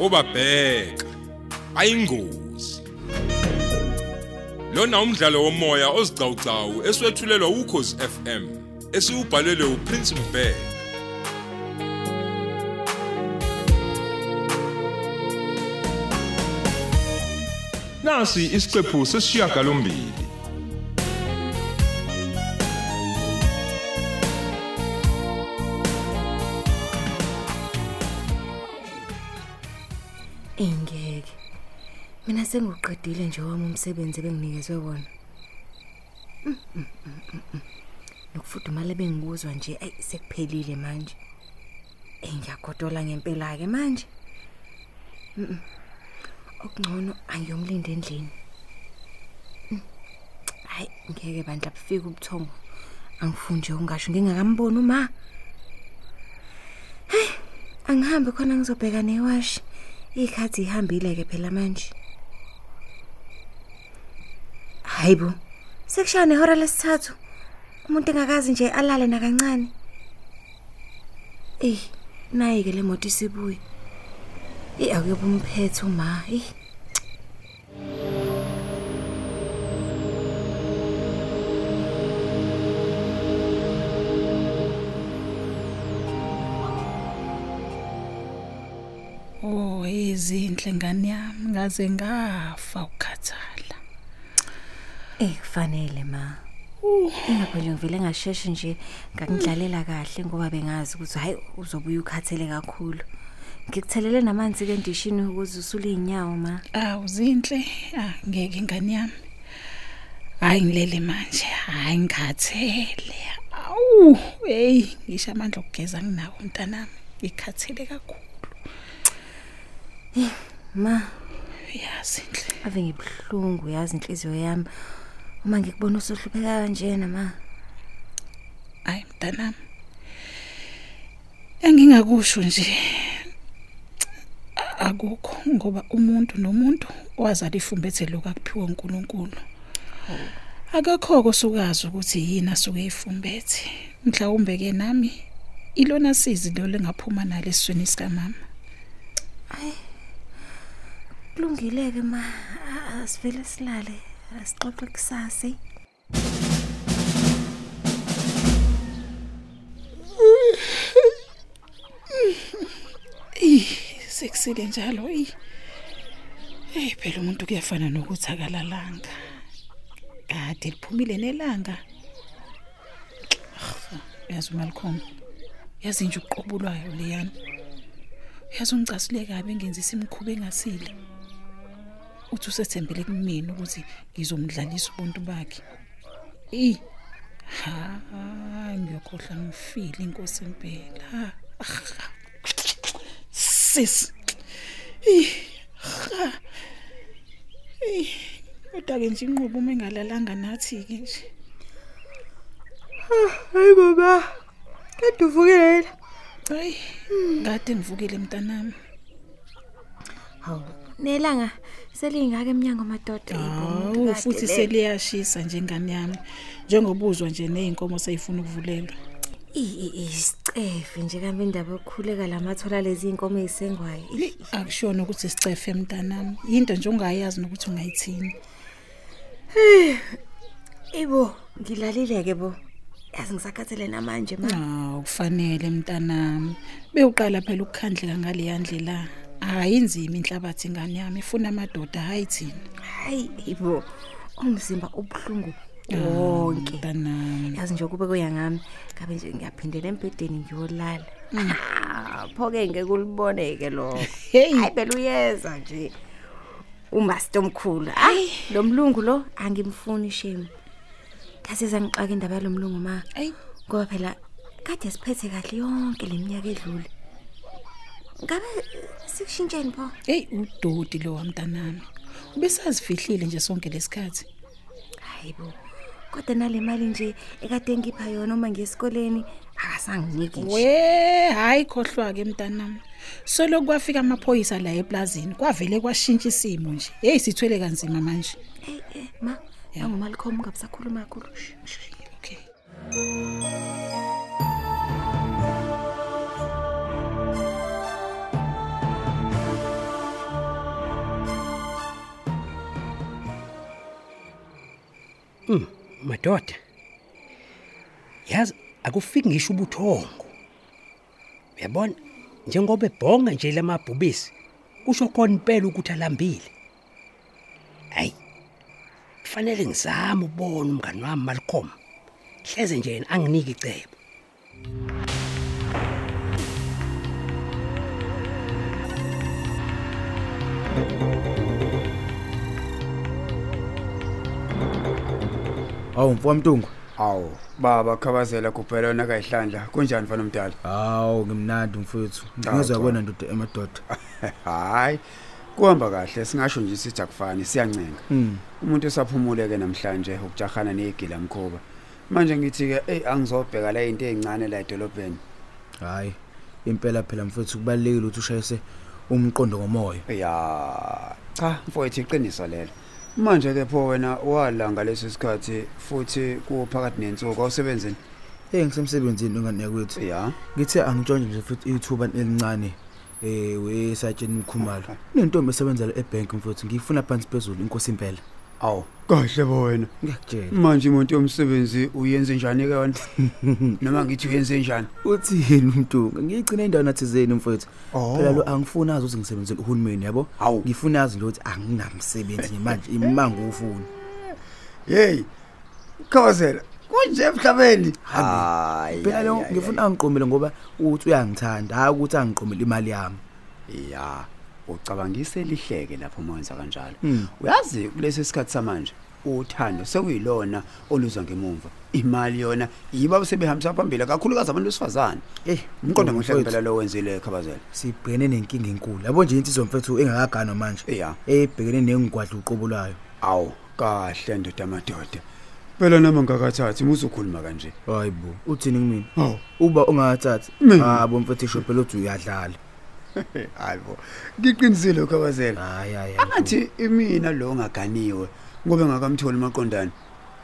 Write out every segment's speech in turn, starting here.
obabheka. Ayingozi. Lona umdlalo womoya ozicawucawu eswetshulelwa ukhozi FM esiubhalelwe uPrince Mbeki Nasi isiqephu sesishiyagalombili sengiqedile nje wami umsebenzi benginikezwe wona. Mm, mm, mm, mm, mm. Nokufudumala bengibuzwa nje ay sekuphelile manje. Eh ngiyagodola ngempela ke manje. Mm. Okungcono angiyomlinda endlini. Mm. Hayi ngeke bandla bufika ubuthongo. Angifuni nje ungasho ngingakamboni uma. Hey, angihambe khona ngizobheka newashi. Ikhathi ihambile ke phela manje. Hayibo. Sekushaya nehora lesithathu. Umuntu engakazi nje alale nakancane. Eh, nayi ke le moto isibuye. Eh akuyoba umphethe uma. Eh. Oh, izinhle ngani yami ngaze ngafa ukukhathala. Eh kufanele ma. Ingakho nje ngivele ngasheshe nje ngakudlalela kahle ngoba bengazi ukuthi hayi uzobuya ukhathele kakhulu. Ngikuthelele namanzi ke endishini ukuze usule inyawo ma. Awu zinhle, ah ngeke ngani yami. Hayi ngilele manje, hayi ngikhathele. Awu, hey, ngisho amandla okugeza nginawo mntanami. Ngikhathele kakhulu. Ma, Yazi nhle. ave ngibhlungu yazi inhliziyo yami. Uma ngikubona usohlupheka kanjena ma. Hayi mntanami. Engingakusho nje akukho ngoba umuntu nomuntu wazala ifumbethe lokho akuphiwa uNkulunkulu. Akakho kosukazi ukuthi yini asuke ifumbethe. Mhlawumbe ke nami ilona sizi lo lengaphuma nalo esweni sika mama. Kulungile ke ma, asivele silale. Asixoxe kusasa. eh? Eh sekusile njalo eh. Eh phela umuntu kuyafana nokuthi akalalanga. Kade liphumile nelanga. Yazi Malcolm. Yazi nje uqobulwayo leyana. Yazi ungicasile kabi ngenzisa imikhuba engasile. Uthi usethembele kumina ukuthi ngizomdlalisa ubuntu bakhe. Eh ha ngiyokhohlwa ngifile inkosi impela. Ha. sis Eh, ha. Eh, kodwa ke nje inqubo uma engalalanga nathi ke nje Hayi baba. Kade uvukile. hayi kade ngivukile mntanami Hawu, nelanga selingaka eminyango madoda hawu futhi seliyashisa njengani yami. Njengobuzwa nje nezinkomo seyifuna ukuvulelwa. Isicefe nje kambe indaba yokukhuleka lamathola lezi inkomo ezisengwayo. Akushona ukuthi sicefe mntanami. Into nje ungayazi nokuthi ungayithini. Ibo, ngilalile ke bo. Yazi ngisakhathele namanje ma. hawu kufanele mntanami. Bewuqala phela ukukhandleka ngale ndlela. Hayi inzima inhlabathi ingane yami ifuna amadoda hayi thina Hayi, ibo. Umzimba ubhlungu wonke. mntanami Yazi nje kube kuya ngami, ngabe nje ngiyaphindela embedeni ngiyolala. Ah, phoke ngeke uliboneke lokho. Hey. Hayi phela uyeza nje. Umaster omkhulu. Hayi, lo mlungu lo angimfuni shame. Kaseza ngixaka indaba yalo mlungu ma. ayi Ngoba phela kade siphethe kahle yonke leminyaka edlule. Ngabe sikushintsheni pho? hey udodi lo wamntanami ubesazifihlile nje sonke lesikhathi Hayibo. Kodwa nale mali nje ekade ngipha yona uma ngiyesikoleni akasanginiki nje. we hayi khohlwa ke mntanami solo kwafika amaphoyisa la eplazini kwavele kwashintsha isimo nje hey sithwele kanzima manje Eh eh ma, Angumalikhoma ungabisakhuluma kakhulu. Shh, shh. okay madoda yazi akufiki ngisho ubuthongo. Uyabona? Njengoba ebhonga nje lamabhubisi kusho khona impela ukuthi alambile. Hayi kufanele ngizame ubona umngani wami Malcolm. Hleze nje yena anginike icebo. Hawu mfowamntungu. Awu, baba khabazela kuphela wona kayihlandla. Kunjani mfana omdala? Hawu ngimnandi mfowethu. Ngizwa cha. kwena ndoda emadoda. Hayi. Kuhamba kahle singasho nje sithi akufani siyancenga. Mm. Umuntu esaphumule ke namhlanje ukujahana negila mkhoba. Manje ngithi ke hey angizobheka la into ezincane la edolobheni. Hayi. Impela phela mfowethu kubalekile ukuthi ushayise umqondo ngomoya. Ya, cha mfowethu iqiniso lelo. Manje ke pho wena walanga lesi sikhathi futhi kuphakathi nensuku awusebenzini. Hey ngisemsebenzini ungane kwethu. Ya. Ngithe angitshonje nje futhi ithuba elincane eh wesatsheni Mkhumalo. Nentombi esebenza la ebank mfowethu ngifuna phansi phezulu inkosi impela. Awu, kahle bo wena. Ngiyakutshela. Manje umuntu yomsebenzi uyenze njani ke wena? Noma ngithi uyenze njani? Uthini umntungu? Ngiyigcina indawo nathizeni mfowethu. Oh. Phela lo angifuni azi ukuthi ngisebenzela uhulumeni yabo. Hawu. Ngifuna azi nje ukuthi anginamsebenzi manje imanga ufuna. Hey. Khawazela. Kunje emhlabeni. Hayi. Phela lo ngifuna angiqomele ngoba uthi uyangithanda, hayi ukuthi angiqomele imali yami. Ya, ucabangise lihleke lapho umenza kanjalo. Mm. Uyazi kulesi sikhathi samanje uthando sekuyilona oluzwa ngemuva. Imali yona yiba sebehambisa phambili kakhulukazi abantu besifazane. Eh, Umqondo muhle mfowethu, impela lo wenzile khabazela. Sibhekene nenkinga enkulu. Yabo nje insizwa mfethu engakaganwa manje. Ya. Ebhekene nengigwadla uqobo lwayo. Awu, kahle ndoda amadoda. Phela nami ngakathathi muzokhuluma kanje. Hayibo, uthini kumina? Hawu. Uba ungathathi. Mina. Habo mfethu isho phela uthi uyadlala. Hayibo. Ngiqinisile khabazela. Hayi hayi. Angathi imina lo ongaganiwe ngoba ngakamtholi maqondane.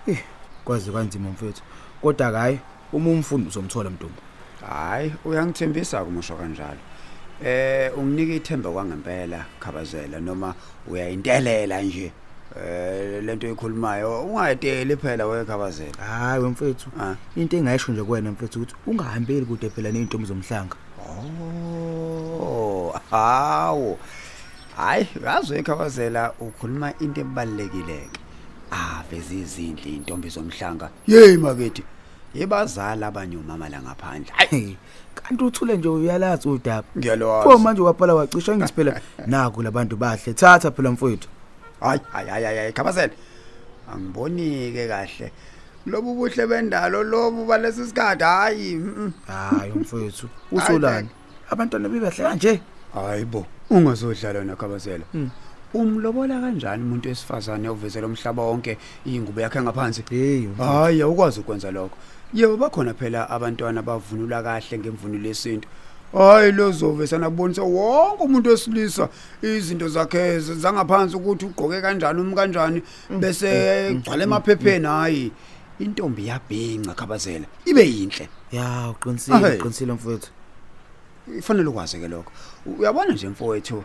eh kwazi kanzima mfethu. Kodwa hayi, uma umfundi uzomthola mntombi. Hayi, uyangithembisa kumusho kanjalo. Eh unginike ithemba kwangempela khabazela noma uyayintelela nje. Eh lento ekhulumayo ungayideli phela wekhabazela. Hayi wemfethu. Ah. Into engayisho nje kuwena mfethu ukuthi ungahambeli kude phela nezintombi zomhlanga. Oh, hawo. Hayi, yazi ekhabazela ukhuluma into ebalekile. Ah, vezi izindli intombi zomhlanga. Hey makethi. Yebazala abanye umama la ngaphandle. Hayi, Hey, kanti uthule nje uyalazi udaba. ngiyalwazi. Pho manje waphela wacisha ngithi phela naku labantu bahle. Thatha phela mfowethu. Hayi, hayi hayi hayi khabazela. Angibonike kahle. Lobu buhle bendalo lobu balesi sikhathi hayi. mm, Hayi mfowethu, usolani? Abantwana bebahle kanje. Hayibo, ungazodlala nakhabazela. Umlobola kanjani umuntu wesifazane ovezela umhlaba wonke ingubo yakhe ngaphansi? Hey, Hayi, awukwazi ukwenza lokho. Yebo bakhona phela abantwana bavunula kahle ngemvunulo yesintu. Hayi lozovesana kubonisa wonke umuntu wesilisa izinto zakhe zangaphansi ukuthi ugqoke kanjani umi kanjani bese gcwala emaphepheni hayi intombi yabhinca khabazela ibe yinhle ya uqinisile Ahey. uqinisile mfowethu. ifanele ukwazi ke lokho uyabona nje mfowethu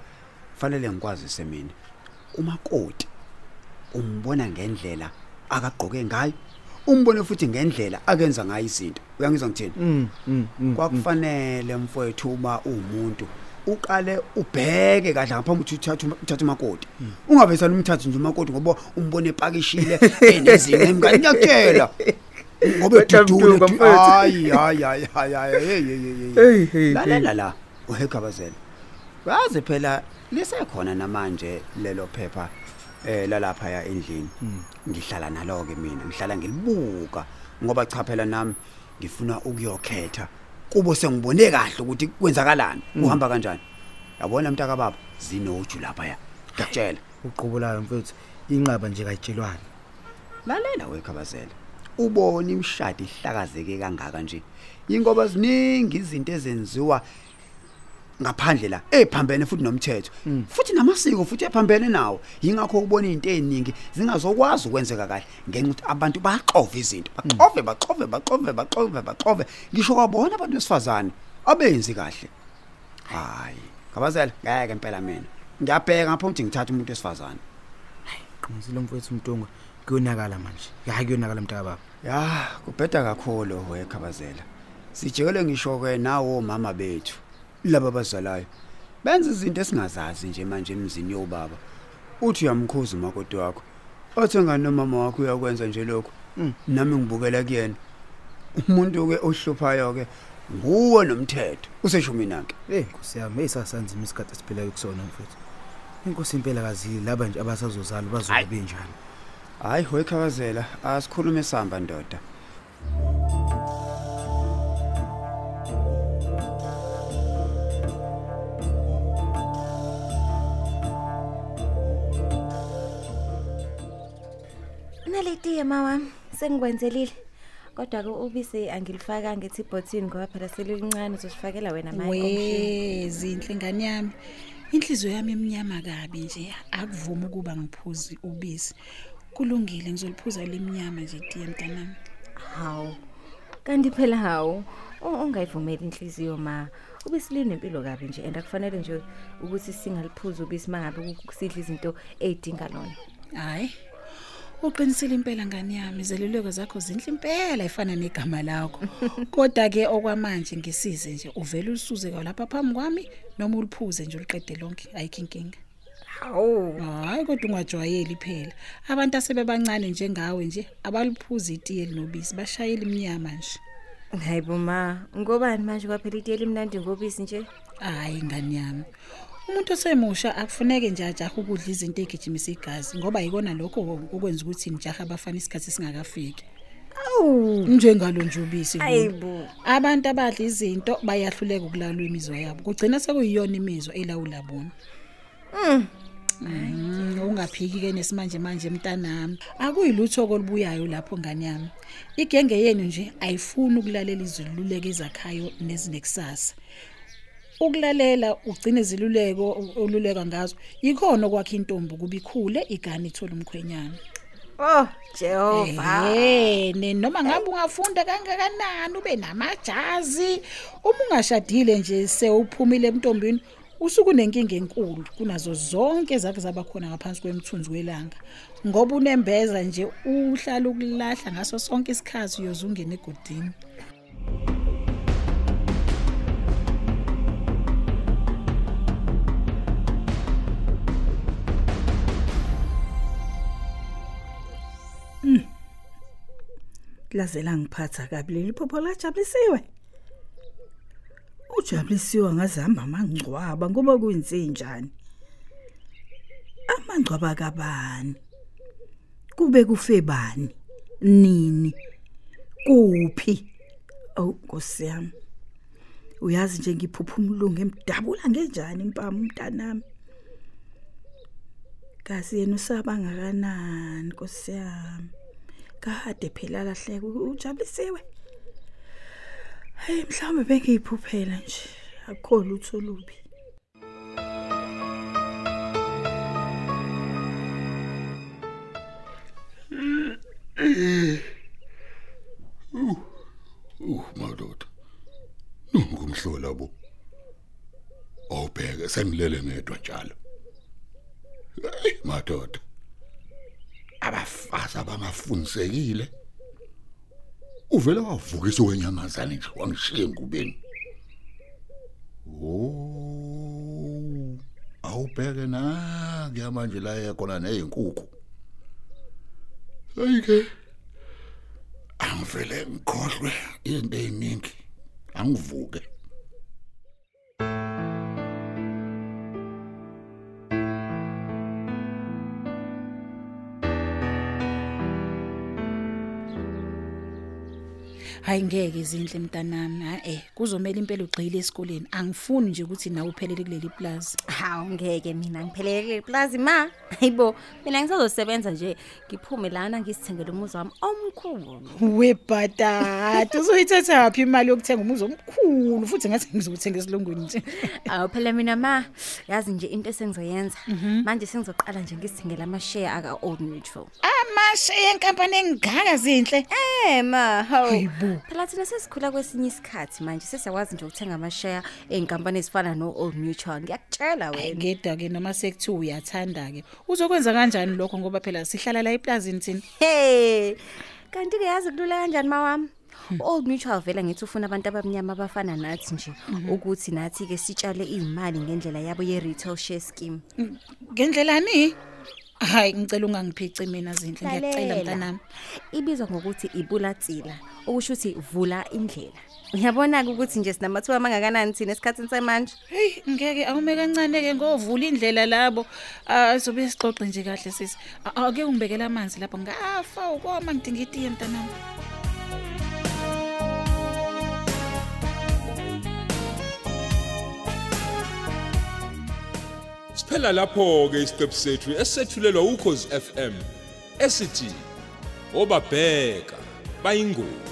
fanele ngikwazise mina umakoti umbona ngendlela akagqoke ngayo umbone futhi ngendlela akenza ngayo izinto uyangizwa ngithini Mm, mm, mm. kwakufanele mfowethu uma umuntu uqale ubheke kahle ngaphambi ukuthi uthathe uthathe umakoti. Ungabe sana umthathe nje umakoti ngoba umbone epakishile enezinga emngani. Ngiyakutshela. Ngoba Kodwa edudule mthunga, mfowethu. hayi hayi hayi hayi hayi hey hey hey Hey, hey, lalela la uhekabazela yazi phela lisekhona namanje lelo phepha eh lalapha ya endlini. Ngihlala nalo ke mina ngihlala ngilibuka. Ngoba cha phela nami ngifuna ukuyokhetha. Kubo sengibone kahle ukuthi kwenzakalani uhamba kanjani. Yabona mntaka baba zinoju lapha ya ngiyakutshela. Uqhubulayo mfowethu inqaba nje kayitshelwana. lalela wekhabazela ubona imshadi ihlakazeke kangaka nje. Ingoba ziningi izinto ezenziwa ngaphandle la ephambene futhi nomthetho. Futhi namasiko futhi ephambene nawo. Yingakho ubona izinto eziningi zingazokwazi ukwenzeka kahle ngenxa ukuthi abantu baxove izinto baxove baxove baxove baxove baxove. Ngisho kwabona abantu besifazane abenzi kahle. Hayi kabazela ngeke impela mina. Ngiyabheka ngapha ukuthi ngithatha umuntu wesifazane. Qinisile mfowethu Mtunga. kuyonakala manje. Hayi kuyonakala mntaka baba Ya, kubheda kakhulu wekhabazela. Sijekele ngisho ke nawo mama bethu. Laba bazalayo. Benza izinto esingazazi nje manje emzini yobaba. Uthi uyamkhuza umakoti wakho. Othenga nomama wakho uyakwenza nje lokho. Nami ngibukela kuyena. Umuntu ke ohluphayo ke nguwe nomthetho. Useshumi nanke. hey nkosi yami esasanzima isikhathi esiphila kusona mfethu inkosi impela kazi laba nje abasazozala bazobe benjani Hayi wekhabazela asikhulume samba ndoda. Naletiye mama sengikwenzelile. Kodwa ke ubisi angilifaka ngethi botini ngoba phela selilincane uzosifakela wena manje. we zinhle ngani yami inhliziyo yami emnyama kabi nje akuvumi ukuba ngiphuzi ubisi kulungile ngizoliphuza lemnyama nje tiye mntanami Hawu. Kanti phela hawu u- ungayivumeli inhliziyo ma. Ubisi linempilo kabi nje and akufanele nje ukuthi singaliphuza ubisi mangabe kusidla izinto ezidinga lona. hayi uqinisile impela ngani yami? Zeluleko zakho zinhle impela ifana negama lakho. Kodwa ke okwamanje ngisize nje uvela usuze lapha phambi kwami noma uliphuze nje uliqede lonke? Ayikho inkinga Hawu. hayi kodwa ungajwayeli phela. Abantu asebebancane njengawe nje abaliphuza itiye linobisi bashayela iminyama nje. Hayibo ma, ngobani manje kwaphela itiye limnandi ngobisi nje? hayi ngani yami. Umuntu osemusha akufuneke nje ajaha ukudla izinto egijimisa igazi ngoba yikona lokho okwenza ukuthi nijaha abafana isikhathi singakafiki. Awu. njengalo nje ubisi lo. Hayibo. abantu abadla izinto bayahluleka ukulalwa imizwa yabo. Kugcina sekuyiyona imizwa elawula bona. Mm, ungaphiki ke nesimanje manje mntanami. Akuyilutho kolubuyayo lapho ngani yami. Igenge yenu nje ayifuni ukulalela iziluleko ezakhayo nezinekusasa. Ukulalela ugcine ziluleko oluleka ngazo yikhona okwakhe intombi kubikhule igani ithola umkhwenyana Oh, Jehova. Eh, noma ngabe ungafunda kangakanani ube namajazi, uma ungashadile nje sewuphumile emntombini, usuku nenkinga enkulu kunazo zonke zakhe zabakhona ngaphansi kwemthunzi welanga. Ngoba unembeza nje uhlala ukulahla ngaso sonke isikhathi uyozungena egodini. Lazela ngiphatha kabi leli phupho lajabulisiwe. Ujabulisiwe ngazama amangcwaba ngoba kuyinsinjani? Amangcwaba kabani? Kube kufe bani? Nini? Kuphi? Awu nkosi yami uyazi nje ngiphupha umlungu emdabula ngenjani impama umntanami kazi yena usaba ngakanani nkosi yami? Kade phela lahleka ujabulisiwe hey mhlawumbe bengiyiphuphela nje akho lutho lubi Uh madoda. Nungumhlola bo. Awubheke sengilele ngedwa njalo. Hey madoda. Abafazi abangafundisekile. Uvela wavukisa wenyamazane nje wangishiya engubeni. Oh. Awubheke na kuyamanje la yakona nezinkukhu. Ayike. angivele ngikhohlwe izinto eziningi angivuke Hayi ngeke izinhle mntanami, ha eh kuzomela impela ugxile esikoleni. Angifuni nje ukuthi nawe uphelele kuleli plaza. Hawu ngeke mina ngiphelele plaza ma. Hayibo, mina ngisazosebenza nje ngiphume lana ngisithengele umuzi wami omkhulu. Webhatata, uzoyithatha yaphi imali yokuthenga umuzi omkhulu futhi ngathi ngizokuthenga esilungwini nje. Awu phela mina ma, yazi nje into esengizoyenza. Manje sengizoqala nje ngisithengele ama share aka Old Mutual. Amashe yenkampani engaka zinhle. Eh ma, hawu. Hayibo. Hawu. phela thina sesikhula kwesinye isikhathi manje sesiyakwazi nje ukuthenga amasheya ey'nkampani ezifana no-old mutual. Ngiyakutshela wena. ngeda-ke noma sekuthiwa uyathanda-ke. Uzokwenza kanjani lokho? Ngoba phela sihlala la eplazini thina. He kanti-ke yazi kulula kanjani mawami u-old mutual vele ngithi ufuna abantu abamnyama abafana nathi nje ukuthi nathi-ke sitshale iy'mali ngendlela yabo ye-retail share scheme. Ngendlelani hayi ngicela ungangiphici mina zinhle. Ngiyacela Lalela. mntanami. Ibizwa ngokuthi ibulatsila okusho ukuthi vula indlela. Uyabona-ke ukuthi nje sinamathuba amangakanani thina esikhathini samanje? Heyi ngeke awume kancane-ke ngovula indlela labo. Ah, sobe sixoxe nje kahle sisi A- ake ungibekela amanzi lapho. Ngafa ukoma ngidinga itiye mntanami. Siphela lapho ke isiqephu sethu esethulelwa ukhozi FM esithi obabheka bayingozi.